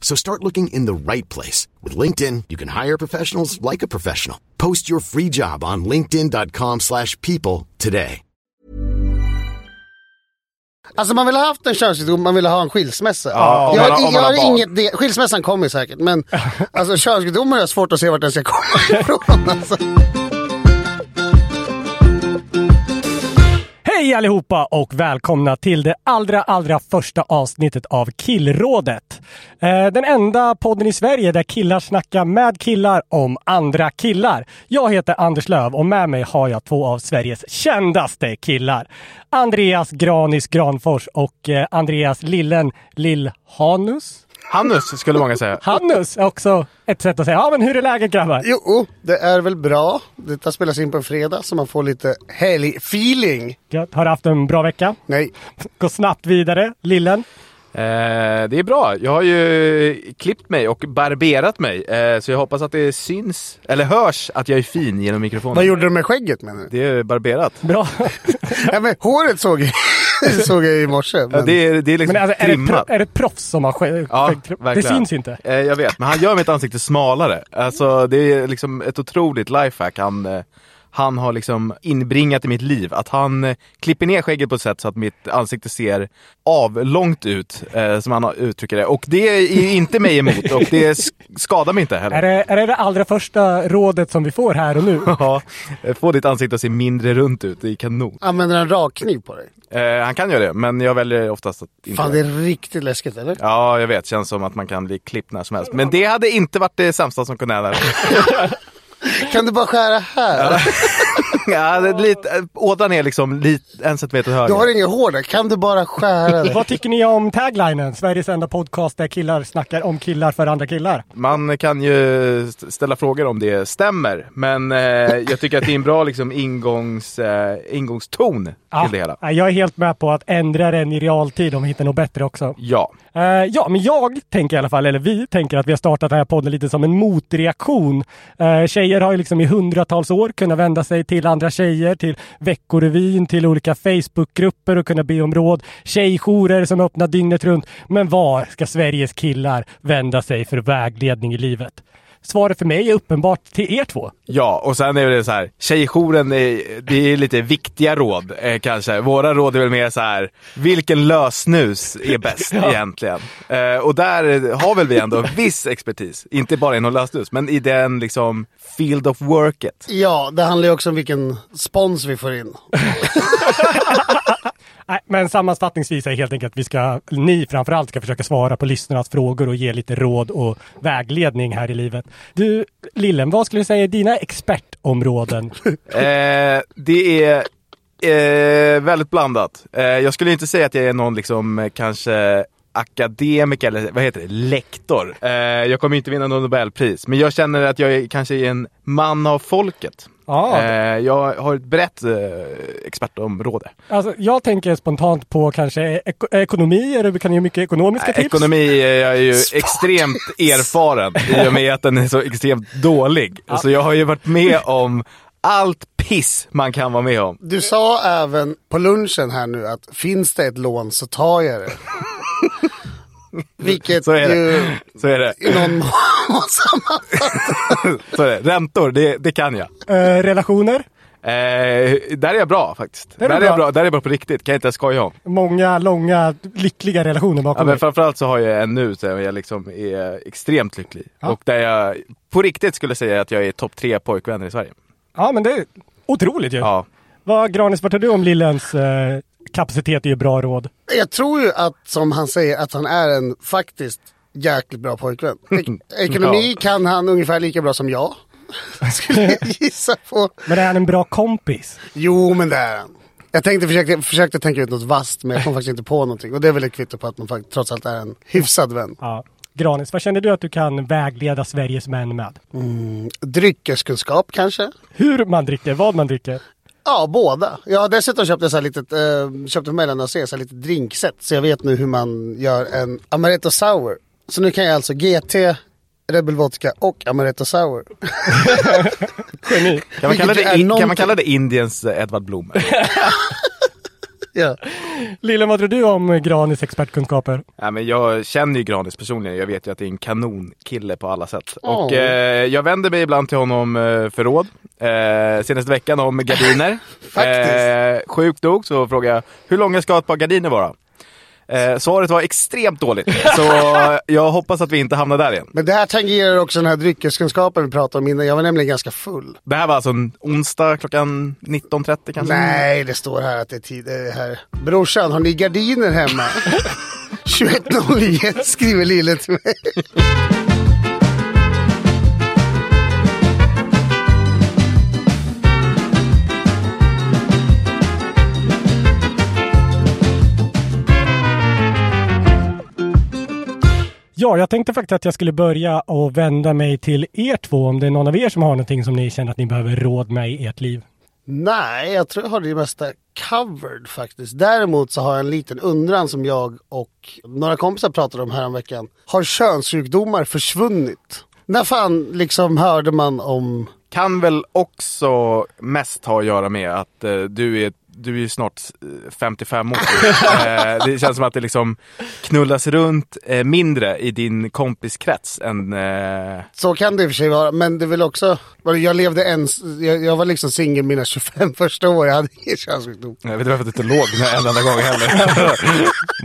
So start looking in the right place. With LinkedIn, you can hire professionals like a professional. Post your free job on linkedin.com slash people today. Alltså man vill ha haft en könssjukdom, man vill ha en skilsmässa. Ja, jag man jag man har inget, det, skilsmässan kommer säkert, men alltså könssjukdomar är svårt att se vart den ska komma ifrån. Alltså. Hej allihopa och välkomna till det allra, allra första avsnittet av Killrådet. Eh, den enda podden i Sverige där killar snackar med killar om andra killar. Jag heter Anders Löv och med mig har jag två av Sveriges kändaste killar. Andreas Granis Granfors och eh, Andreas Lillen Lillhanus. Hannus skulle många säga. Hannus är också ett sätt att säga. Ja men hur är läget grabbar? Jo, det är väl bra. Detta spelas in på en fredag så man får lite helg-feeling. Gött. Har du haft en bra vecka? Nej, Gå snabbt vidare. Lillen? Eh, det är bra. Jag har ju klippt mig och barberat mig. Eh, så jag hoppas att det syns, eller hörs, att jag är fin genom mikrofonen. vad gjorde du med skägget menar du? Det är barberat. Bra. Ja, men håret såg jag, såg jag i morse. Ja, Men... det, är, det är liksom Men alltså, är, det trimmat. pro- är det proffs som har skä- Ja? Det verkligen. syns inte. Eh, jag vet, men han gör mitt ansikte smalare. Alltså det är liksom ett otroligt lifehack han, eh, han har liksom inbringat i mitt liv. Att han eh, klipper ner skägget på ett sätt så att mitt ansikte ser avlångt ut, eh, som han uttrycker det. Och det är inte mig emot och det sk- skadar mig inte heller. Är det, är det det allra första rådet som vi får här och nu? Ja, eh, få ditt ansikte att se mindre runt ut, det är kanon. Använder en rakkniv på dig? Eh, han kan göra det, men jag väljer oftast att inte Fan, det är riktigt läskigt eller? Ja, jag vet. Känns som att man kan bli klippt när som helst. Men det hade inte varit det sämsta som kunde hända. Kan du bara skära här? ja, det är lite, ådran är liksom lite, en centimeter högre. Du har inget hår där, kan du bara skära det? Vad tycker ni om taglinen? Sveriges enda podcast där killar snackar om killar för andra killar. Man kan ju st- ställa frågor om det stämmer, men eh, jag tycker att det är en bra liksom, ingångs, eh, ingångston till det hela. Ja, jag är helt med på att ändra den i realtid om vi hittar något bättre också. Ja. Eh, ja, men jag tänker i alla fall, eller vi tänker att vi har startat den här podden lite som en motreaktion. Uh, tjejer har ju liksom i hundratals år kunnat vända sig till andra tjejer, till Veckorevyn, till olika Facebookgrupper och kunna be om råd. Tjejjourer som öppnar dygnet runt. Men var ska Sveriges killar vända sig för vägledning i livet? Svaret för mig är uppenbart till er två. Ja, och sen är det så här, tjejjouren, är, det är lite viktiga råd eh, kanske. Våra råd är väl mer så här, vilken lösnus är bäst egentligen? Eh, och där har väl vi ändå viss expertis. Inte bara inom lösnus, men i den liksom field of worket. Ja, det handlar ju också om vilken spons vi får in. Men sammanfattningsvis är helt enkelt att vi ska, ni framförallt ska försöka svara på lyssnarnas frågor och ge lite råd och vägledning här i livet. Du, Lillen, vad skulle du säga är dina expertområden? Eh, det är eh, väldigt blandat. Eh, jag skulle inte säga att jag är någon liksom eh, kanske akademiker eller vad heter det, lektor. Eh, jag kommer inte vinna något Nobelpris, men jag känner att jag är, kanske är en man av folket. Ja. Eh, jag har ett brett eh, expertområde. Alltså, jag tänker spontant på kanske ek ekonomi, du kan ge mycket ekonomiska Nej, tips. Ekonomi är jag ju extremt erfaren i och med att den är så extremt dålig. Så jag har ju varit med om allt piss man kan vara med om. Du sa även på lunchen här nu att finns det ett lån så tar jag det. Vilket Så är det. ju Så är det. i någon mån sammanfattar. Så är det. Räntor, det, det kan jag. Eh, relationer, Eh, där är jag bra faktiskt. Där är där, är jag bra. bra. där är jag bra på riktigt, kan jag inte skoja om. många, långa, lyckliga relationer Ja, bakom men dig. framförallt så har jag en nu där jag liksom är extremt lycklig. Ja. Och där jag på riktigt skulle säga att jag är topp tre pojkvänner i Sverige. Ja, men det är otroligt ju. Ja. Vad, Granis, vad tar du om Lillens eh, kapacitet att ge bra råd? Jag tror ju att, som han säger, att han är en faktiskt jäkligt bra pojkvän. Ek- ekonomi kan han ungefär lika bra som jag. Skulle jag gissa på. Men är han en bra kompis? Jo, men det är han. Jag tänkte, försökte, försökte tänka ut något vasst, men jag kom faktiskt inte på någonting. Och det är väl ett kvitto på att man faktiskt, trots allt är en hyfsad vän. Ja. Granis, vad känner du att du kan vägleda Sveriges män med? Dryckeskunskap kanske? Hur man dricker, vad man dricker. Ja, båda. Jag har dessutom köpt ett litet, eh, köpt en Mellan så här litet drinkset. Så jag vet nu hur man gör en Amaretto Sour. Så nu kan jag alltså GT, Red Bull Vodka och Amaretto Sour. Geni. Kan man, kalla det, in, kan man kalla det Indiens Edvard Blom? ja. Lillen, vad tror du om Granis expertkunskaper? Ja, men jag känner ju Granis personligen. Jag vet ju att det är en kanonkille på alla sätt. Åh. Och eh, jag vänder mig ibland till honom eh, för råd. Eh, senaste veckan om gardiner. Faktiskt. eh, sjukt nog så frågade jag, hur långa ska ett par gardiner vara? Eh, svaret var extremt dåligt. Så jag hoppas att vi inte hamnar där igen. Men det här tangerar också den här dryckeskunskapen vi pratade om innan. Jag var nämligen ganska full. Det här var alltså en onsdag klockan 19.30 kanske? Nej, det står här att det är tid. Det är här. Brorsan, har ni gardiner hemma? 21.09 skriver Lille till mig. Ja, jag tänkte faktiskt att jag skulle börja och vända mig till er två. Om det är någon av er som har någonting som ni känner att ni behöver råd med i ert liv. Nej, jag tror jag har det mesta covered faktiskt. Däremot så har jag en liten undran som jag och några kompisar pratade om häromveckan. Har könssjukdomar försvunnit? När fan liksom hörde man om... Kan väl också mest ha att göra med att eh, du är du är ju snart eh, 55 år. eh, det känns som att det liksom knullas runt eh, mindre i din kompiskrets än... Eh, Så kan det i och för sig vara, men det är väl också... Jag levde ens... Jag, jag var liksom singel mina 25 första år, jag hade ingen könssjukdom. jag vet inte varför du inte låg med en enda gång heller.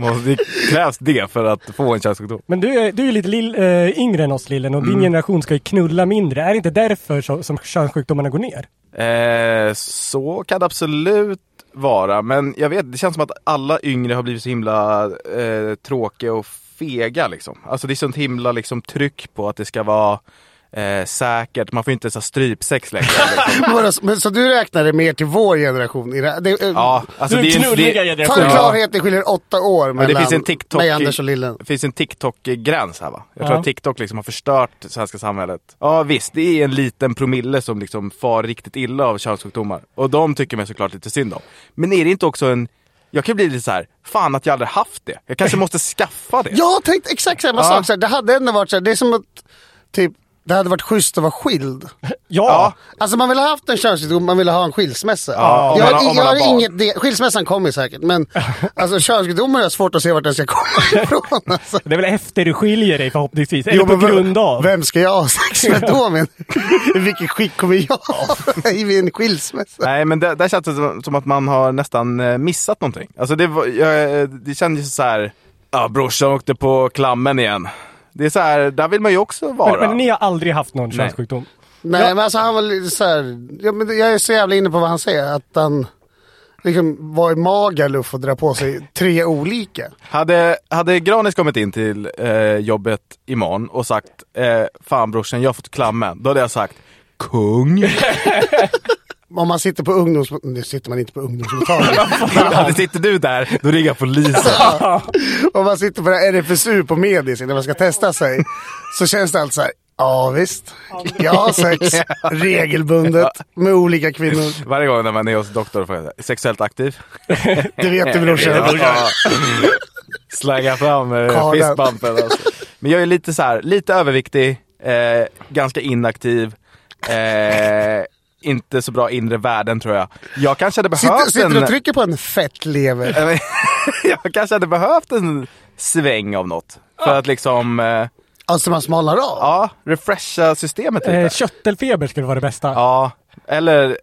Måste- det krävs det för att få en könssjukdom. Men du är, du är lite lill, eh, yngre än oss Lillen och din generation ska ju knulla mindre. Är det inte därför så, som könssjukdomarna går ner? Eh, så kan det absolut vara, men jag vet, det känns som att alla yngre har blivit så himla eh, tråkiga och fega liksom. Alltså det är sånt himla liksom, tryck på att det ska vara eh, säkert, man får inte ens ha strypsex längre. Liksom. Men så du räknade mer till vår generation? I det, det, Ja, alltså Du det, är en- knulliga det, generation. För Ja. klarhet, det skiljer åtta år mellan det finns en TikTok, mig, Anders och Lillen. det finns en TikTok-gräns här va? Jag tror Ja. att TikTok liksom har förstört det svenska samhället. Ja visst, det är en liten promille som liksom far riktigt illa av könssjukdomar. Och de tycker man såklart lite synd om. Men är det inte också en... Jag kan bli lite så här, fan att jag aldrig haft det. Jag kanske måste skaffa det. Jag har tänkt exakt samma Ja. sak. Så här, det hade ändå varit så här, det är som att typ, det hade varit schysst att vara skild. Ja! Ja. Alltså man vill ha haft en könssjukdom, man vill ha en skilsmässa. Ja, jag man jag har inget det, skilsmässan kommer säkert, men alltså könssjukdomar är jag svårt att se vart den ska komma ifrån. Alltså. Det är väl efter du skiljer dig förhoppningsvis, eller Jo, på grund av. Vem ska jag ha sex med då? Men, I vilket skick kommer jag vara i en skilsmässa? Nej men det, där känns det som, som att man har nästan eh, missat någonting. Alltså det, var, jag, det kändes så här, ja brorsan åkte på klammen igen. Det är så här, där vill man ju också vara. Men, men ni har aldrig haft någon Nej. könssjukdom? Nej, men alltså han var lite så här, ja, men jag är så jävla inne på vad han säger, att han liksom var i Magaluf och dra på sig tre olika. Hade, hade Granis kommit in till eh, jobbet imorgon och sagt eh, Fan brorsan, jag har fått klammen. Då hade jag sagt Kung. Om man sitter på ungdoms... Nu sitter man inte på ungdomsmottagningen. Sitter du där, då ringer jag polisen. Om man sitter på RFSU på Medis när man ska testa sig. Så känns det alltid så här. Ja visst, jag har sex regelbundet med olika kvinnor. Varje gång när man är hos doktorn får jag sexuellt aktiv. Det vet du brorsan. Ja. Slänga fram eh, fistbumpen. Alltså. Men jag är lite så här, lite överviktig, eh, ganska inaktiv. Eh, inte så bra inre värden tror jag. Jag kanske hade Sitter, behövt sitter en... du och trycker på en fett lever? jag kanske hade behövt en sväng av något. För att liksom, eh, Alltså man smalnar av? ja, refresha systemet lite. Eh, köttelfeber skulle vara det bästa. Ja, eller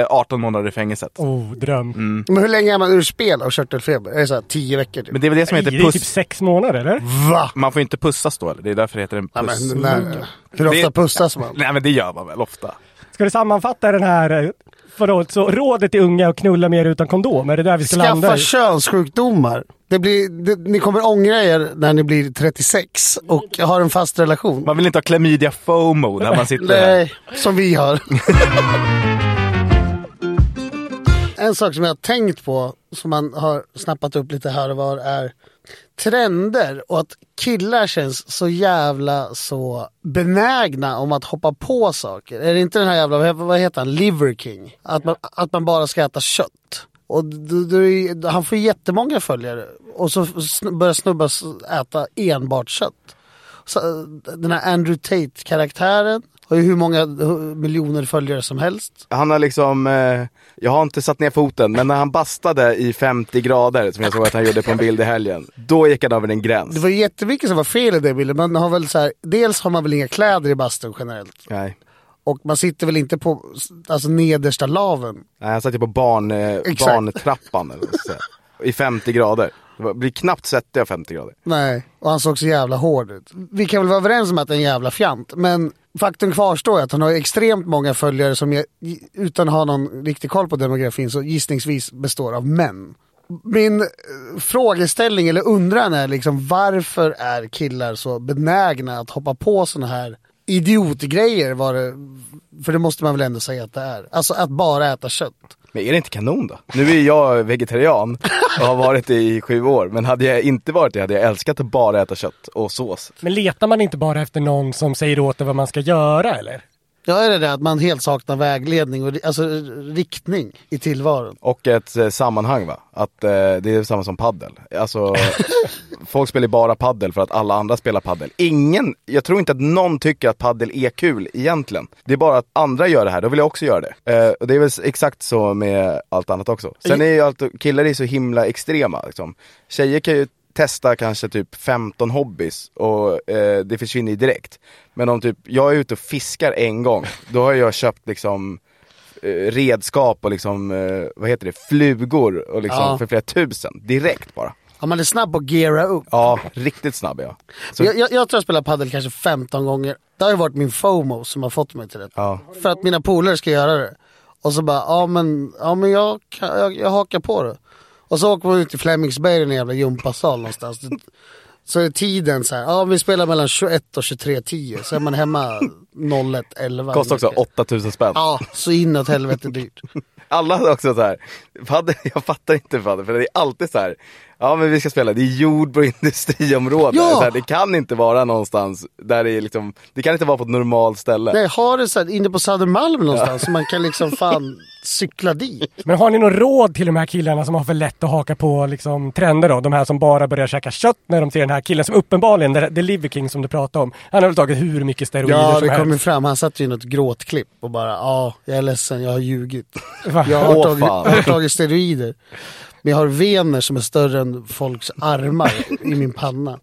eh, 18 månader i fängelset. Oh, dröm. Men hur länge är man ur spel av körtelfeber? Är det så här tio veckor? Typ? Men det är väl det som Nej, heter det är puss. typ sex månader eller? Va? Man får inte pussas då eller? Det är därför det heter en Ja, puss. men, när, hur ofta Det- pussas man? Nej men det gör man väl ofta. Ska du sammanfatta den här eh, Vadå, så rådet till unga att knulla mer utan kondom? Är det där vi ska landa Skaffa i? könssjukdomar. Det blir, det, ni kommer ångra er när ni blir 36 och har en fast relation. Man vill inte ha klamydia FOMO när man sitter här. Nej, som vi har. en sak som jag har tänkt på, som man har snappat upp lite här och var, är trender och att killar känns så jävla så benägna om att hoppa på saker. Är det inte den här jävla, vad- heter han, Liver King? Att man, att man bara ska äta kött. Och du, du, han får jättemånga följare och så börjar snubbar äta enbart kött. Så, den här Andrew Tate-karaktären har ju hur många miljoner följare som helst. Han har liksom, eh, jag har inte satt ner foten, men när han bastade i 50 grader, som jag såg att han gjorde på en bild i helgen, då gick han över en gräns. Det var jättemycket som var fel i den bilden. Man har väl så här, dels har man väl inga kläder i bastun generellt. Nej. Och man sitter väl inte på alltså, nedersta laven. Nej, han satt ju på barn, eh, barntrappan eller vad i 50 grader. Det blir knappt svettig av 50 grader. Nej, och han såg så jävla hård ut. Vi kan väl vara överens om att det är en jävla fjant. Men faktum kvarstår att han har extremt många följare som jag, utan att ha någon riktig koll på demografin så gissningsvis består av män. Min eh, frågeställning eller undran är liksom varför är killar så benägna att hoppa på sådana här idiotgrejer var det, för det måste man väl ändå säga att det är. Alltså att bara äta kött. Men är det inte kanon då? Nu är jag vegetarian och har varit det i sju år, men hade jag inte varit det hade jag älskat att bara äta kött och sås. Men letar man inte bara efter någon som säger åt en vad man ska göra eller? Ja, är det det att man helt saknar vägledning och alltså riktning i tillvaron? Och ett eh, sammanhang va? Att eh, det är samma som paddel. Alltså, folk spelar bara paddel för att alla andra spelar paddel. Ingen, jag tror inte att någon tycker att paddel är kul egentligen. Det är bara att andra gör det här, då vill jag också göra det. Eh, och det är väl exakt så med allt annat också. Sen är ju allt, killar är så himla extrema liksom. Tjejer kan ju testa kanske typ 15 hobbys och eh, det försvinner ju direkt. Men om typ, jag är ute och fiskar en gång, då har jag köpt liksom eh, redskap och liksom, eh, vad heter det, flugor och liksom Ja. för flera tusen. Direkt bara. Ja, man är snabb på att geara upp. Ja, riktigt snabb ja. Så, Jag, jag, jag tror jag spelar padel kanske 15 gånger. Det har ju varit min FOMO som har fått mig till det. Ja. För att mina polare ska göra det. Och så bara, ja men, ja, men jag, jag, jag hakar på det. Och så åker man ut till Flemingsberg, en jävla gympasal någonstans. Så är tiden så här, ja vi spelar mellan 21 och 23.10. Så är man hemma 01.11. kostar också 8000 spänn. Ja, så inåt helvete dyrt. Alla har också så här, jag fattar inte padel, för det är alltid så här, ja men vi ska spela, det är jord och industriområde. Ja. Så här, det kan inte vara någonstans där det är liksom, det kan inte vara på ett normalt ställe. Nej, har det så här inne på Södermalm någonstans så man kan liksom fan cykla dit. Men har ni något råd till de här killarna som har för lätt att haka på liksom, trender då? De här som bara börjar käka kött när de ser den här killen som uppenbarligen, det, det Liver King som du pratade om, han har väl tagit hur mycket steroider Ja, som det kom ju helst. fram. Han satt ju i något gråtklipp och bara, ja, jag är ledsen, jag har ljugit. Va? Jag har, tagit, jag har tagit steroider. Men jag har vener som är större än folks armar i min panna.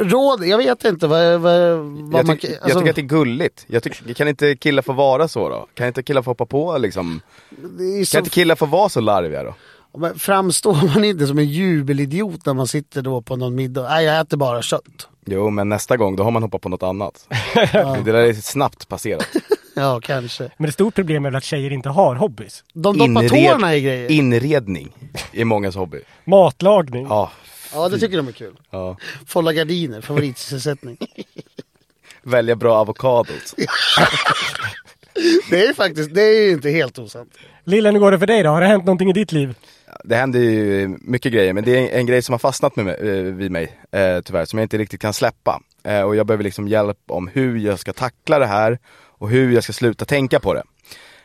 Råd? Jag vet inte vad, vad, vad Jag, man tyck, kan- jag alltså, tycker att det är gulligt. Jag tyck, kan inte killar få vara så då? Kan inte killar få hoppa på liksom? så, Kan inte killar få vara så larviga då? men Framstår man inte som en jubelidiot när man sitter då på någon middag? Nej, jag äter bara kött. Jo, men nästa gång då har man hoppat på något annat. Det där är snabbt passerat. Ja, kanske. Men det stora problemet är väl att tjejer inte har hobbys. De doppar Inred- tårna i grejer. Inredning är mångas hobby. Matlagning. Ja, Ja, det tycker de är kul. ja. Folla gardiner, favoritsysselsättning. Välja bra avokados. Det är faktiskt, det är ju inte helt osant. Lilla, hur går det för dig då? Har det hänt någonting i ditt liv? Det händer ju mycket grejer, men det är en, en grej som har fastnat med mig, eh, vid mig, eh, tyvärr, som jag inte riktigt kan släppa. Eh, och jag behöver liksom hjälp om hur jag ska tackla det här och hur jag ska sluta tänka på det.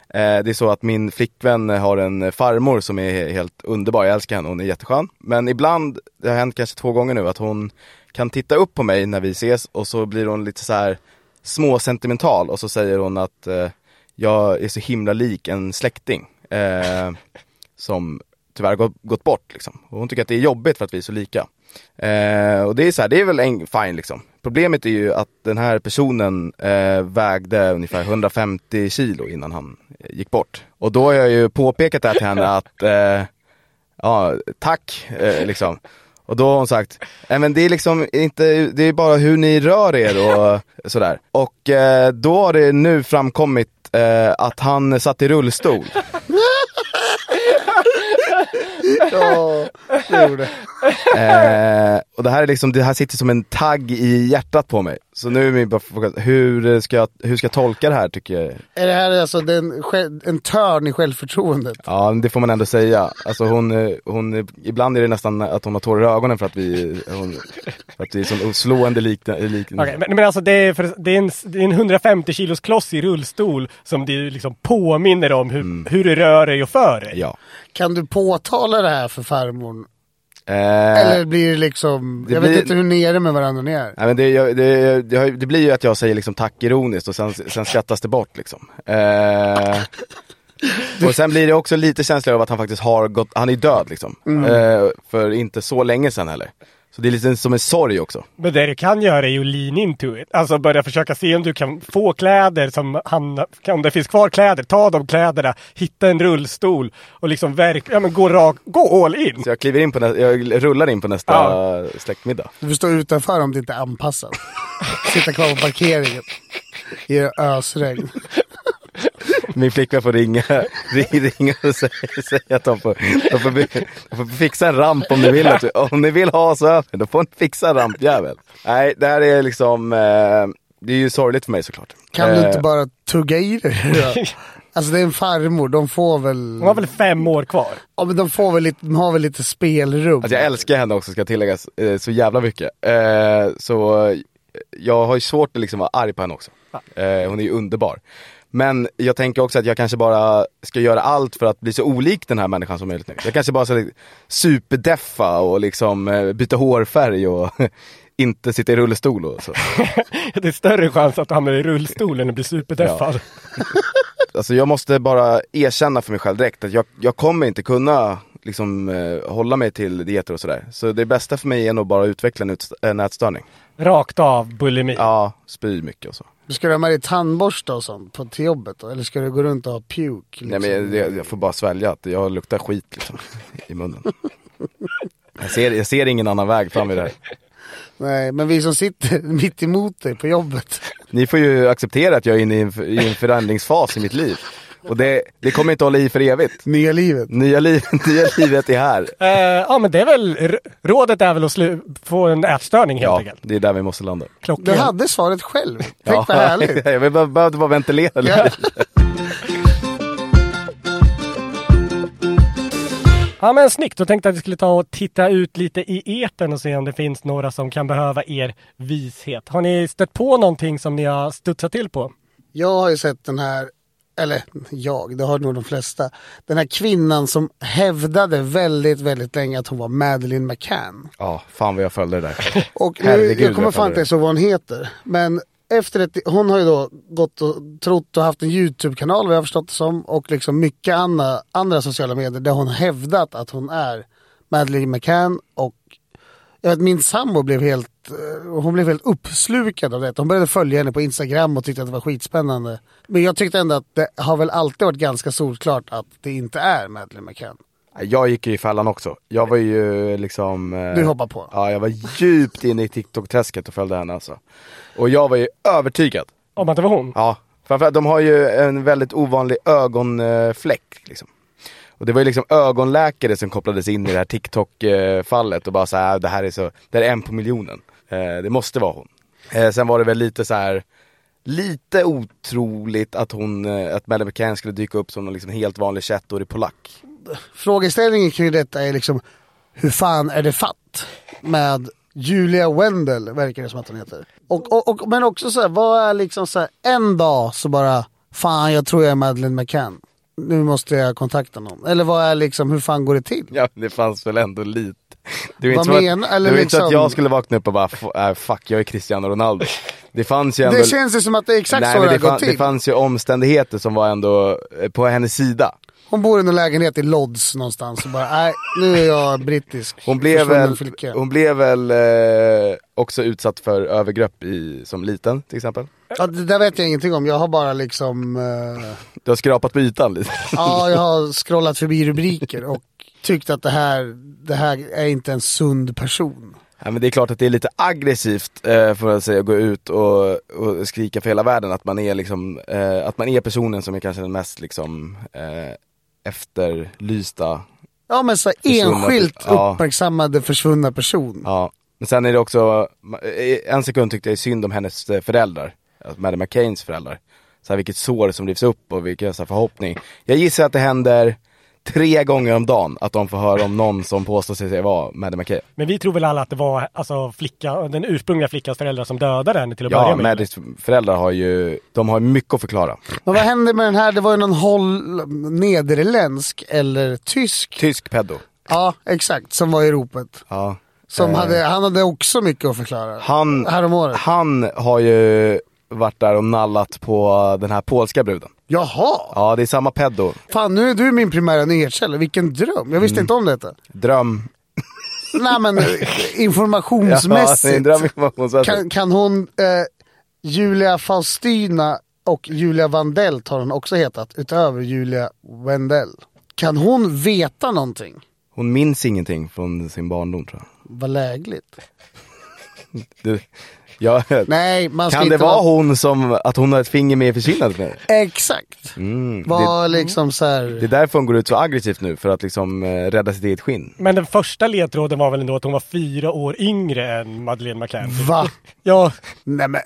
Eh, det är så att min flickvän har en farmor som är helt underbar, jag älskar henne, hon är jätteskön. Men ibland, det har hänt kanske två gånger nu, att hon kan titta upp på mig när vi ses och så blir hon lite så här småsentimental och så säger hon att eh, jag är så himla lik en släkting. Eh, som tyvärr gått, gått bort liksom. Och hon tycker att det är jobbigt för att vi är så lika. Eh, och det är så här, det är väl en, fine liksom. Problemet är ju att den här personen eh, vägde ungefär 150 kilo innan han eh, gick bort. Och då har jag ju påpekat det här till henne att, eh, ja, tack eh, liksom. Och då har hon sagt, nej men det är liksom inte, det är bara hur ni rör er och sådär. Och eh, då har det nu framkommit eh, att han satt i rullstol. Ja, det gjorde Eh, och det här, är liksom, det här sitter som en tagg i hjärtat på mig. Så nu är min bara fråga, hur ska, jag, hur ska jag tolka det här tycker jag? Är det här alltså den, en törn i självförtroendet? Ja, det får man ändå säga. Alltså hon, eh, hon, ibland är det nästan att hon har tårar i ögonen för att vi, hon, för att vi är som slående likna, lik, Okej, men, men alltså det är, för, det, är en, det är en 150 kilos kloss i rullstol som du liksom påminner om hur, hur du rör dig och för dig. Ja. Kan du påtala det här för farmor? Eh, Eller blir det liksom, det jag blir- vet inte hur nere med varandra ni är. Nej, men det, jag- det, det, det blir ju att jag säger liksom tack ironiskt och sen, sen skrattas det bort liksom. Eh, och sen blir det också lite känsligare av att han faktiskt har gått, han är död liksom. Eh, för inte så länge sedan heller. Så det är lite som en sorg också. Men det du kan göra är ju lean into it. Alltså börja försöka se om du kan få kläder som han, om det finns kvar kläder, ta de kläderna, hitta en rullstol och liksom verk, ja men gå rak, gå all in. Så jag kliver in på nä- jag rullar in på nästa Ja. släktmiddag. Du får stå utanför om det inte är anpassat. Sitta kvar på parkeringen. I ösregn. Min flickvän får ringa, ring- ringa och säga, säga att de får, de, får, de får fixa en ramp om ni vill. Att, om ni vill ha oss över, då får ni fixa en rampjävel. Nej, det här är liksom, eh, det är ju sorgligt för mig såklart. Kan du Eh, inte bara tugga i det? Alltså det är en farmor, de får väl... De har väl fem år kvar. Ja men de får väl lite, de har väl lite spelrum. Alltså jag älskar henne också ska tilläggas, eh, så jävla mycket. Eh, så eh, jag har ju svårt att liksom vara arg på henne också. Eh, hon är ju underbar. Men jag tänker också att jag kanske bara ska göra allt för att bli så olik den här människan som möjligt nu. Jag kanske bara ska superdeffa och liksom eh, byta hårfärg och inte sitta i rullstol och så. Det är större chans att du hamnar i rullstolen och blir superdeffad. Alltså jag måste bara erkänna för mig själv direkt att jag, jag kommer inte kunna liksom eh, hålla mig till dieter och sådär. Så det bästa för mig är nog bara att utveckla en, en ätstörning. Rakt av bulimi. Ja, spy mycket och så. Ska du ha med dig tandborste och sånt på, till jobbet då? Eller ska du gå runt och ha puke? Liksom? Nej men jag, jag, jag får bara svälja att jag luktar skit liksom, i munnen. Jag ser, jag ser ingen annan väg fram i det här. Nej, men vi som sitter mitt emot dig på jobbet. Ni får ju acceptera att jag är inne i en, i en förändringsfas i mitt liv. Och det, det kommer inte hålla i för evigt. Nya livet. Nya, liv, nya livet är här. Eh, ja men det är väl, rådet är väl att slu- få en ätstörning helt Ja, enkelt. det är där vi måste landa. Klockan. Du hade svaret själv. Tänk Ja, vad härligt. jag behövde bara, ventilera lite. Ja. Men snyggt, då tänkte jag att vi skulle ta och titta ut lite i etern och se om det finns några som kan behöva er vishet. Har ni stött på någonting som ni har studsat till på? Jag har ju sett den här, eller jag, det har nog de flesta. Den här kvinnan som hävdade väldigt, väldigt länge att hon var Madeleine McCann. Ja, fan vad jag följde det där. Och nu, Herregud, jag kommer fan inte ens ihåg vad hon heter. Men efter ett, hon har ju då gått och trott och haft en YouTube-kanal vad jag har förstått det som. Och liksom mycket andra, andra sociala medier där hon hävdat att hon är Madeleine McCann. Och jag vet min sambo blev helt, eh, hon blev helt uppslukad av det. Hon började följa henne på Instagram och tyckte att det var skitspännande. Men jag tyckte ändå att det har väl alltid varit ganska solklart att det inte är Madeleine McCann. Jag gick ju i fällan också. Jag var ju liksom... eh, Du hoppar på. Ja, jag var djupt inne i TikTok-träsket och följde henne alltså. Och jag var ju övertygad. Om att det var hon? Ja, framförallt de har ju en väldigt ovanlig ögonfläck. Liksom. Och det var ju liksom ögonläkare som kopplades in i det här TikTok-fallet och bara så här, ah, det här är så, det här är en på miljonen. Eh, det måste vara hon. Eh, sen var det väl lite så här lite otroligt att hon, eh, att Madeleine McCann skulle dyka upp som någon liksom helt vanlig 21-årig polack. Frågeställningen kring detta är liksom hur fan är det fatt med Julia Wendell verkar det som att hon heter. Och, och, och, men också så här, vad är liksom så här, en dag så bara fan jag tror jag är Madeleine McCann. Nu måste jag kontakta någon. Eller vad är liksom, hur fan går det till? Ja, det fanns väl ändå lite. Det var inte, som menar- att, eller det var inte så att liksom- jag skulle vakna upp och bara, "F- äh, fuck jag är Cristiano Ronaldo. Det fanns ju ändå... Det känns ju som att det är exakt Nej, så det har gått till. det fanns ju omständigheter som var ändå eh, på hennes sida. Hon bor i någon lägenhet i Lodz någonstans och bara nej nu är jag brittisk. Hon blev väl, hon blev väl eh, också utsatt för övergrepp i, som liten till exempel. Ja, det där vet jag ingenting om. Jag har bara liksom, eh, Du har skrapat på ytan lite. ja jag har scrollat förbi rubriker och tyckt att det här, det här är inte en sund person. Ja, men det är klart att det är lite aggressivt eh, får jag säga, att gå ut och, och skrika för hela världen att man är liksom, eh, att man är personen som är kanske den mest liksom eh, efterlysta. Ja men så enskilt ja. uppmärksammade försvunna person. Ja. Men sen är det också, en sekund tyckte jag synd om hennes eh, föräldrar, alltså Madeleine McCains föräldrar. Så här, vilket sår som rivs upp och vilken så här, förhoppning. Jag gissar att det händer tre gånger om dagen att de får höra om någon som påstår sig vara Madeleine McCain. Men vi tror väl alla att det var alltså, flicka, den ursprungliga flickans föräldrar som dödade henne till att Ja, börja med. Madeleines föräldrar har ju, de har mycket att förklara. Men vad hände med den här? Det var ju någon håll, nederländsk eller tysk. Tysk pedo. Ja, exakt. Som var i ropet. Ja. Som Eh. hade, han hade också mycket att förklara. Han, Häromåret. han har ju varit där och nallat på den här polska bruden. Jaha! Ja, det är samma pedo. Fan, nu är du min primära nyhetskälla. Vilken dröm. Jag visste inte om detta. Dröm. Nej men eh, Ja, informationsmässigt. kan, kan hon, eh, Julia Faustina och Julia Vandell har hon också hetat, utöver Julia Wendell. Kan hon veta någonting? Hon minns ingenting från sin barndom tror jag. Vad lägligt. Du, ja, Nej, man ska kan det vara hon som, att hon har ett finger med i försvinnandet med? Exakt. Mm, det, Var liksom så här... det är därför hon går ut så aggressivt nu, för att liksom eh, rädda sitt eget skinn. Men den första ledtråden var väl ändå att hon var fyra år yngre än Madeleine McCann. Va? Ja, Nej men,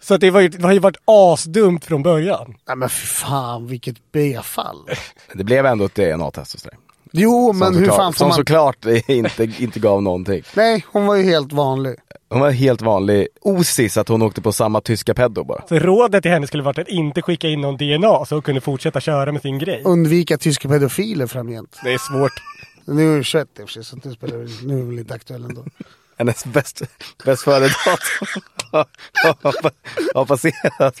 så att det, var ju, det har ju varit asdumt från början. nej men fan vilket B-fall. Det blev ändå ett DNA-test hos dig. Jo men Som hur fan får Som man... såklart inte, inte gav någonting. Nej, hon var ju helt vanlig. Hon var helt vanlig, osis att hon åkte på samma tyska pedo bara. Så rådet till henne skulle varit att inte skicka in någon DNA så hon kunde fortsätta köra med sin grej. Undvika tyska pedofiler framgent. Det är svårt. Nu är hon 21 i och för sig, så nu, spelar, det- nu är hon lite aktuell ändå. Hennes bäst, bäst före-datum har passerat.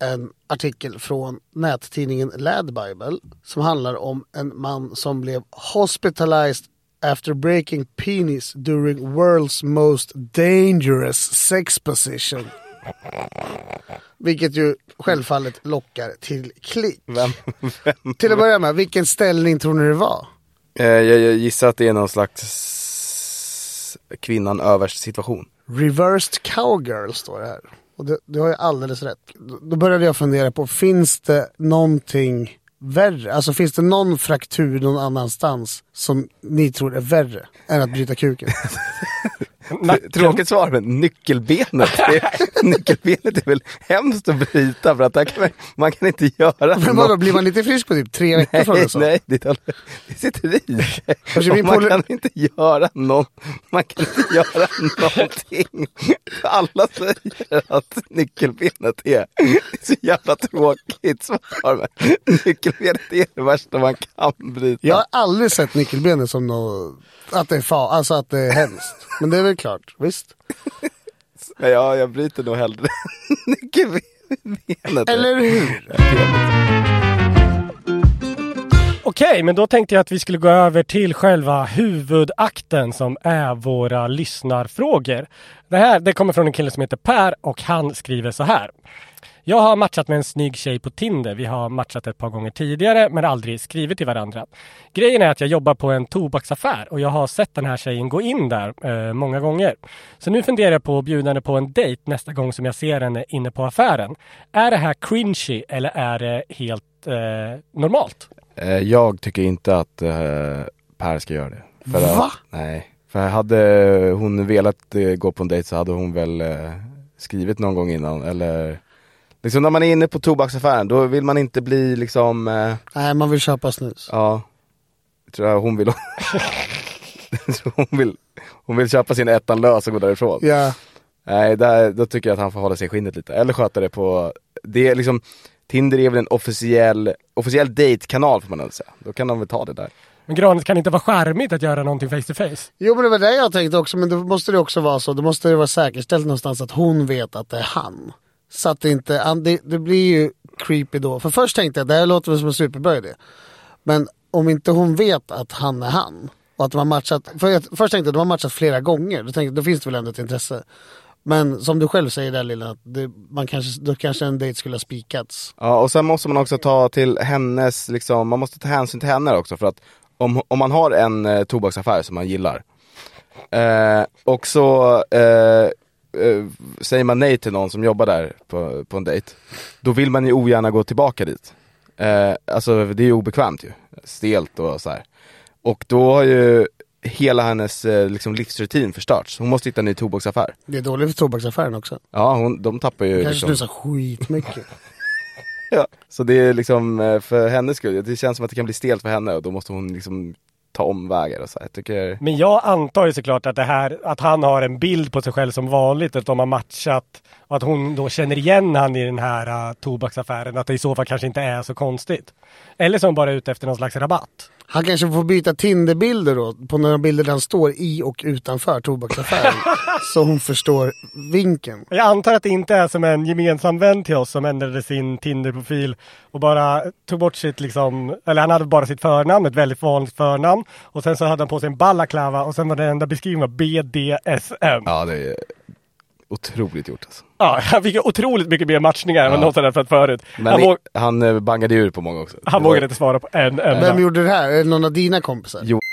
en artikel från nättidningen Lad Bible som handlar om en man som blev hospitalized after breaking penis during world's most dangerous sex position. Vilket ju självfallet lockar till klick. Vem? vem? Till att börja med, vilken ställning tror ni det var? Eh, jag, jag gissar att det är någon slags kvinnan överst situation. Reversed cowgirl står det här. Och det, du har ju alldeles rätt. Då- Då började jag fundera på, finns det någonting värre? Alltså finns det någon fraktur någon annanstans som ni tror är värre än att bryta kuken? Nacken. Tråkigt svar, men nyckelbenet. Det, nyckelbenet är väl hemskt att bryta för att kan man, man kan inte göra Men vadå, blir man lite frisk på typ tre veckor från Nej, det nej, det, det sitter i. Min man kan inte göra någon, man kan inte göra någonting. Alla säger att nyckelbenet är, är så jävla tråkigt svar. Men nyckelbenet är det värsta man kan bryta. Jag har aldrig sett nyckelbenet som något, att det är fa, alltså att det är hemskt. Men det är väl klart, visst. Ja, jag bryter nog hellre nyckelbenet. Eller hur? Okej, men då tänkte jag att vi skulle gå över till själva huvudakten som är våra lyssnarfrågor. Det här det kommer från en kille som heter Per och han skriver så här. Jag har matchat med en snygg tjej på Tinder. Vi har matchat ett par gånger tidigare men aldrig skrivit till varandra. Grejen är att jag jobbar på en tobaksaffär och jag har sett den här tjejen gå in där eh, många gånger. Så nu funderar jag på att bjuda henne på en dejt nästa gång som jag ser henne inne på affären. Är det här cringy eller är det helt eh, normalt? Eh, Jag tycker inte att eh, Per ska göra det. För Va? Att, nej. För hade hon velat eh, gå på en dejt så hade hon väl eh, skrivit någon gång innan. Eller liksom när man är inne på tobaksaffären då vill man inte bli liksom, eh, Nej, man vill köpa snus. ja. Jag tror jag hon vill hon vill, hon vill köpa sin ettan lös och gå därifrån. Ja, Nej, där, då tycker jag att han får hålla sig i skinnet lite. Eller sköta det på, det är liksom Tinder är väl en officiell, officiell dejtkanal får man väl säga. Då kan de väl ta det där. Men Granis, kan det inte vara charmigt att göra någonting face to face? Jo men det var det jag tänkte också, men då måste det också vara så, då måste det vara säkerställt någonstans att hon vet att det är han. Så att det inte, det, det blir ju creepy då. För först tänkte jag, det här låter väl som en superbra idé. Men om inte hon vet att han är han, och att de har matchat, för jag, först tänkte jag att de har matchat flera gånger, då tänkte då finns det väl ändå ett intresse. Men som du själv säger där lilla, att det, man kanske, då kanske en dejt skulle ha spikats. Ja, och sen måste man också ta till hennes, liksom, man måste ta hänsyn till henne också för att om, om man har en eh, tobaksaffär som man gillar eh, och så eh, eh, säger man nej till någon som jobbar där på, på en dejt, då vill man ju ogärna gå tillbaka dit. Eh, alltså det är ju obekvämt ju, stelt och så här. Och då har ju hela hennes eh, liksom, livsrutin förstörts. Hon måste hitta en ny tobaksaffär. Det är dåligt för tobaksaffären också. Ja, hon, de tappar ju Kanske liksom... snusar skitmycket. Ja. Så det är liksom eh, för hennes skull, det känns som att det kan bli stelt för henne och då måste hon liksom ta omvägar och så. Jag tycker, Men jag antar ju såklart att det här, att han har en bild på sig själv som vanligt, att de har matchat och att hon då känner igen han i den här uh, tobaksaffären, att det i så fall kanske inte är så konstigt. Eller så är hon bara ute efter någon slags rabatt. Han kanske får byta Tinderbilder då, på några bilder där han står i och utanför tobaksaffären. så hon förstår vinkeln. Jag antar att det inte är som en gemensam vän till oss som ändrade sin Tinder-profil och bara tog bort sitt liksom, eller han hade bara sitt förnamn, ett väldigt vanligt förnamn. Och sen så hade han på sig en balaklava och sen var det enda beskrivningen BDSM. Ja det är otroligt gjort alltså. han fick otroligt mycket mer matchningar än vad någonsin hade fått förut. Men han, våg, han eh, bangade ur på många också. han Det var- vågade inte svara på en enda. Vem gjorde det här? Är det någon av dina kompisar? Jo.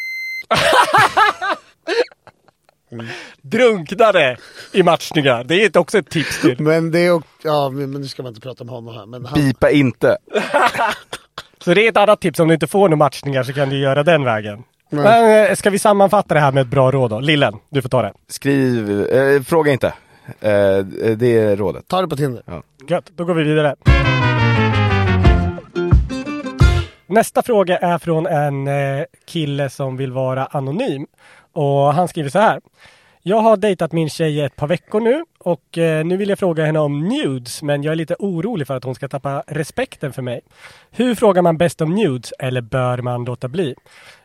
Drunknade i matchningar. Det är också ett tips till. Men det är också, ja men nu ska man inte prata om honom här. Men han, Bipa inte. Så det är ett annat tips. Om du inte får några matchningar så kan du göra den vägen. Men eh, ska vi sammanfatta det här med ett bra råd då? Lillen, du får ta det. Skriv, eh, fråga inte. Eh, det är rådet. ta det på Tinder. Gött, då går vi vidare. Nästa fråga är från en eh, kille som vill vara anonym. Och han skriver så här. Jag har dejtat min tjej i ett par veckor nu och eh, nu vill jag fråga henne om nudes men jag är lite orolig för att hon ska tappa respekten för mig. Hur frågar man bäst om nudes eller bör man låta bli?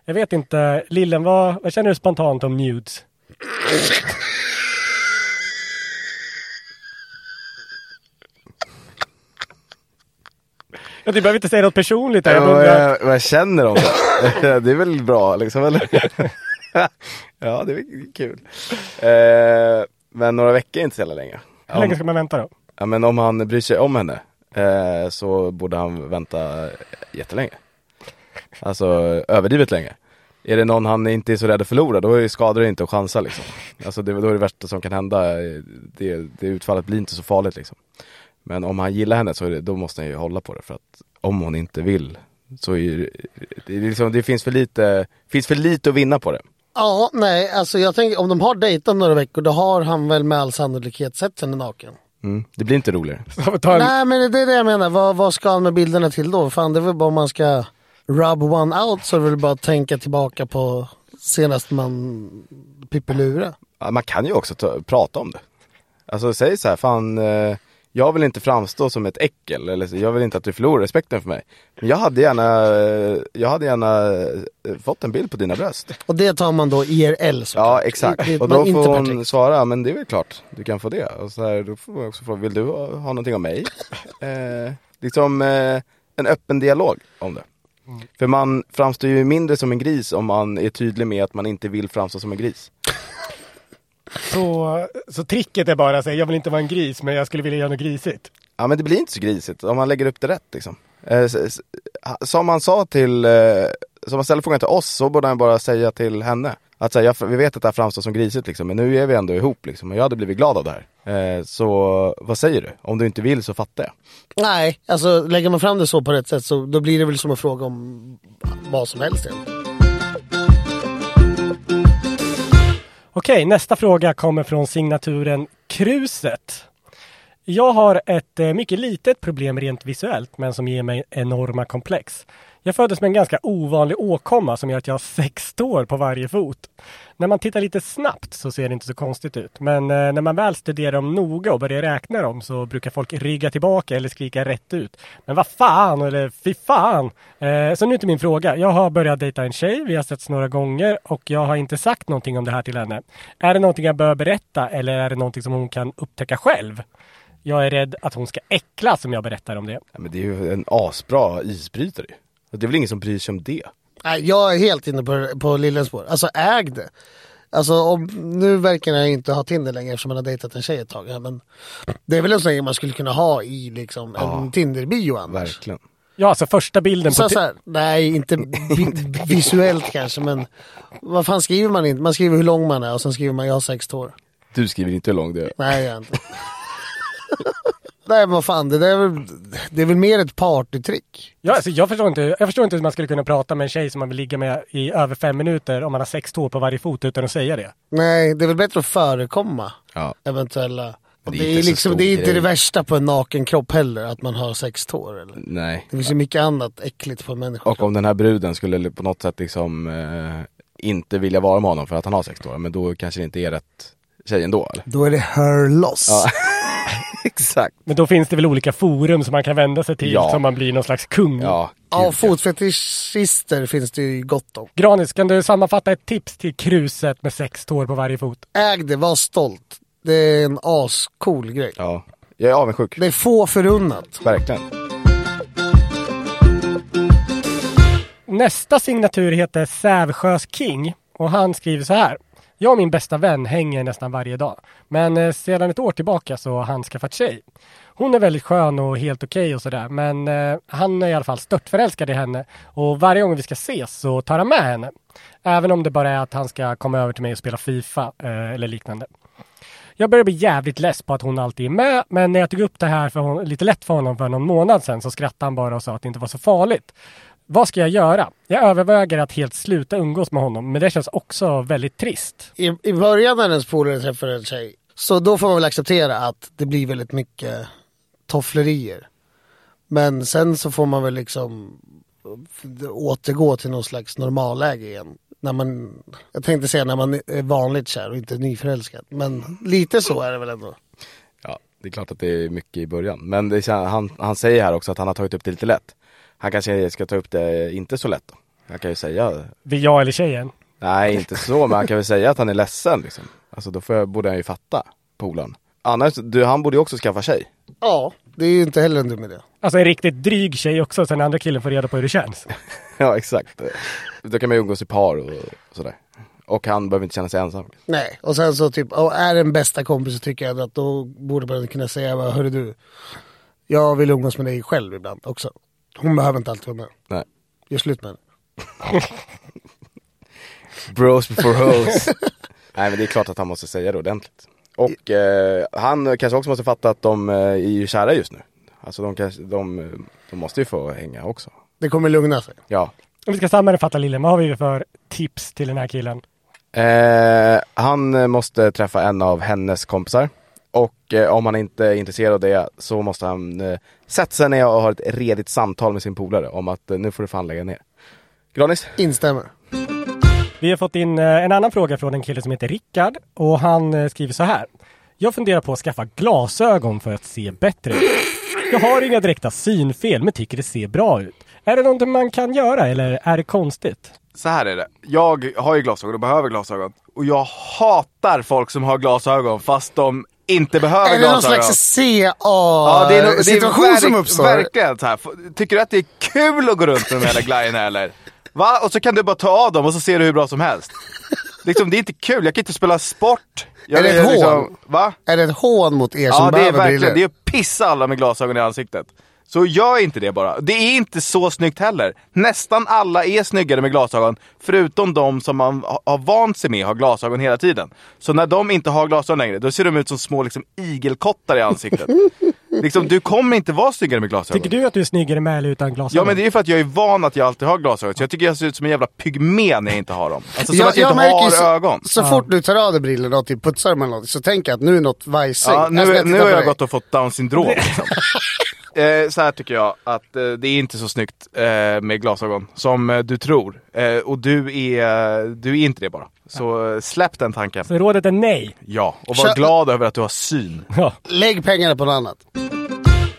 Jag vet inte, Lillen vad, vad känner du spontant om nudes? Ja, du behöver inte säga något personligt. där. Jag vad, jag, jag känner om det. det är väl bra liksom, eller? ja, det är kul. Eh, men några veckor är inte så jävla länge. Hur länge ska man vänta då? Ja men om han bryr sig om henne eh, så borde han vänta jättelänge. Alltså överdrivet länge. Är det någon han inte är så rädd att förlora då skadar det inte att chansa liksom. Alltså det, då är det värsta som kan hända, det, det utfallet blir inte så farligt liksom. Men om han gillar henne så det, då måste han ju hålla på det för att om hon inte vill så är det, det, är liksom, det finns för lite, finns för lite att vinna på det. Ja, nej, alltså jag tänker om de har dejtat några veckor då har han väl med all sannolikhet sett henne naken. Mm, det blir inte roligare. En, Nej men det är det jag menar, vad, vad ska han med bilderna till då? Fan det är väl bara om man ska rub one out så är det väl bara att tänka tillbaka på senast man pippelura. Ja, man kan ju också ta, prata om det. Alltså säg så här, fan eh, jag vill inte framstå som ett äckel eller jag vill inte att du förlorar respekten för mig. Men jag hade gärna, eh, jag hade gärna eh, fått en bild på dina bröst. Och det tar man då IRL såklart. Ja exakt. Och då får hon svara, men det är väl klart du kan få det. Och så här, då får man också fråga, vill du ha, ha någonting av mig? eh, liksom eh, en öppen dialog om det. För man framstår ju mindre som en gris om man är tydlig med att man inte vill framstå som en gris. Så, så tricket är bara att säga jag vill inte vara en gris men jag skulle vilja göra något grisigt. Ja men det blir inte så grisigt om man lägger upp det rätt liksom. Eh, som man sa till, eh, som man ställer frågan till oss så borde han bara säga till henne. Att säga, vi vet att det här framstår som grisigt liksom, men nu är vi ändå ihop liksom och jag hade blivit glad av det här. Eh, så vad säger du? Om du inte vill så fattar jag. Nej, alltså lägger man fram det så på rätt sätt så då blir det väl som en fråga om vad som helst egentligen. Okej, nästa fråga kommer från signaturen Kruset. Jag har ett eh, mycket litet problem rent visuellt men som ger mig enorma komplex. Jag föddes med en ganska ovanlig åkomma som gör att jag har sex tår på varje fot. När man tittar lite snabbt så ser det inte så konstigt ut. Men eh, när man väl studerar dem noga och börjar räkna dem så brukar folk rygga tillbaka eller skrika rätt ut. Men vad fan eller fy fan! Eh, så nu till min fråga. Jag har börjat dejta en tjej, vi har setts några gånger och jag har inte sagt någonting om det här till henne. Är det någonting jag bör berätta eller är det någonting som hon kan upptäcka själv? Jag är rädd att hon ska äcklas om jag berättar om det. Ja, men det är ju en asbra isbrytare ju. Det är väl ingen som bryr sig om det? Nej, jag är helt inne på, på Lillens spår. Alltså äg det. Alltså om, nu verkar jag inte ha Tinder längre eftersom man har dejtat en tjej ett tag. här, Men det är väl en sån grej man skulle kunna ha i liksom en Tinder-bio annars. Verkligen. Ja, alltså första bilden Så, på... så här, nej, inte vi, visuellt kanske men vad fan skriver man inte? Man skriver hur lång man är och sen skriver man jag har sex tår. Du skriver inte hur lång du är. Nej, jag inte. nej men vad fan, det, där är väl, det är väl mer ett partytrick. Ja, alltså jag, förstår inte, jag förstår inte hur man skulle kunna prata med en tjej som man vill ligga med i över fem minuter om man har sex tår på varje fot utan att säga det. Nej, det är väl bättre att förekomma Ja. eventuella. Det är Det är, liksom, det är inte det värsta på en naken kropp heller, att man har sex tår. Eller? Nej. Det finns ju mycket annat äckligt på en människa. Och om den här bruden skulle på något sätt liksom eh, inte vilja vara med honom för att han har sex år, men då kanske det inte är rätt tjej ändå eller? Då är det her loss. Ja. Exakt. Men då finns det väl olika forum som man kan vända sig till Ja. så man blir någon slags kung. Ja. Ja, fotfetischister finns det ju gott om. Granis, kan du sammanfatta ett tips till kruset med sex tår på varje fot? Äg det, var stolt. Det är en ascool grej. Ja. Jag är avundsjuk. Det är få förunnat. Verkligen. Nästa signatur heter Sävsjös King och han skriver så här. Jag och min bästa vän hänger nästan varje dag. Men eh, sedan ett år tillbaka så har han skaffat tjej. Hon är väldigt skön och helt okej och sådär. Men eh, han är i alla fall störtförälskad i henne. Och varje gång vi ska ses så tar han med henne. Även om det bara är att han ska komma över till mig och spela Fifa eh, eller liknande. Jag börjar bli jävligt less på att hon alltid är med, men när jag tog upp det här för hon, lite lätt för honom för någon månad sedan så skrattade han bara och sa att det inte var så farligt. Vad ska jag göra? Jag överväger att helt sluta umgås med honom, men det känns också väldigt trist. I, I början när ens polare träffar en tjej, så då får man väl acceptera att det blir väldigt mycket tofflerier. Men sen så får man väl liksom återgå till någon slags normalläge igen. När man, jag tänkte säga när man är vanligt kär och inte nyförälskad. Men lite så är det väl ändå. Ja, det är klart att det är mycket i början. Men det, han, han säger här också att han har tagit upp det lite lätt. Han kanske ska ta upp det inte så lätt då. Han kan ju säga, Vill jag eller tjejen? nej inte så, men han kan väl säga att han är ledsen liksom. Alltså då får jag, borde han ju fatta, polaren. Annars, du, han borde ju också skaffa tjej. Ja, det är ju inte heller en dum idé. Alltså en riktigt dryg tjej också, så den andra killen får reda på hur det känns. Ja exakt. Då kan man ju umgås i par och sådär. Och han behöver inte känna sig ensam. Nej, och sen så typ, och är den bästa kompis så tycker jag att då borde man kunna säga, hörru du, jag vill umgås med dig själv ibland också. Hon behöver inte alltid vara med. Nej. Gör slut med henne. Bros before hoes. Nej men det är klart att han måste säga det ordentligt. Och eh, han kanske också måste fatta att de eh, är ju kära just nu. Alltså de, kanske, de, de måste ju få hänga också. Det kommer lugna sig. Ja. Om vi ska sammanfatta Lillen, vad har vi för tips till den här killen? Eh, han måste träffa en av hennes kompisar. Och eh, om han inte är intresserad av det så måste han eh, sätta sig ner och ha ett redigt samtal med sin polare om att eh, nu får du fan lägga ner. Granis? Instämmer. Vi har fått in eh, en annan fråga från en kille som heter Rickard och han eh, skriver så här. Jag funderar på att skaffa glasögon för att se bättre ut. Jag har inga direkta synfel men tycker det ser bra ut. Är det någonting man kan göra eller är det konstigt? Så här är det. Jag har ju glasögon och behöver glasögon. Och jag hatar folk som har glasögon fast de inte behöver Är det någon glasögon. slags Ja, CA-situation verk- som uppstår? Verkligen så här. Tycker du att det är kul att gå runt med de här glajjorna eller? Va? Och så kan du bara ta av dem och så ser du hur bra som helst. Liksom, det är inte kul, jag kan inte spela sport. Jag, Är det ett liksom, hån? Va? Är det ett hån mot er som Ja det är behöver verkligen, briller? det är att pissa alla med glasögon i ansiktet. Så gör inte det bara. Det är inte så snyggt heller. Nästan alla är snyggare med glasögon, förutom de som man ha- har vant sig med har glasögon hela tiden. Så när de inte har glasögon längre, då ser de ut som små liksom, igelkottar i ansiktet. liksom, du kommer inte vara snyggare med glasögon. Tycker du att du är snyggare med eller utan glasögon? Ja men det är för att jag är van att jag alltid har glasögon, så jag tycker jag ser ut som en jävla pygmé när jag inte har dem. Alltså som Jag- att jag, jag inte märker har så, ögon. Så fort du tar av dig brillorna och typ putsar dem eller något, så tänker jag att nu är något vajsing. Ja, nu, Alltså, nu har jag gått och fått down syndrom. Liksom. eh, så här tycker jag att eh, det är inte så snyggt eh, med glasögon som eh, du tror. Eh, och du är, du är inte det bara. Så eh, släpp den tanken. Så rådet är nej. Ja, och var Kö- glad över att du har syn. Ja. Lägg pengarna på något annat.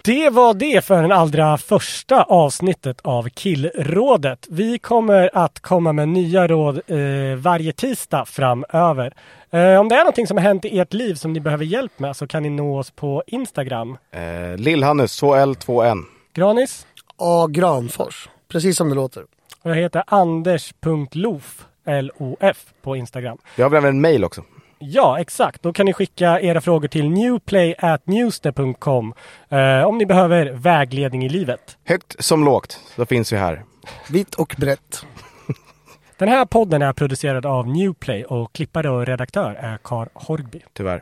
Det var det för den allra första avsnittet av Killrådet. Vi kommer att komma med nya råd eh, varje tisdag framöver. Eh, om det är någonting som har hänt i ert liv som ni behöver hjälp med så kan ni nå oss på Instagram. Eh, Lill-Hannes, 2L2N. Granis A. Granfors. Precis som det låter. och jag heter anders.lof L-O-F på Instagram. Vi har även en mail också. Ja, exakt. Då kan ni skicka era frågor till newplayatnewster.com eh, om ni behöver vägledning i livet. Högt som lågt, så finns vi här. Vitt och brett. Den här podden är producerad av Newplay och klippare och redaktör är Kar Horgby. Tyvärr.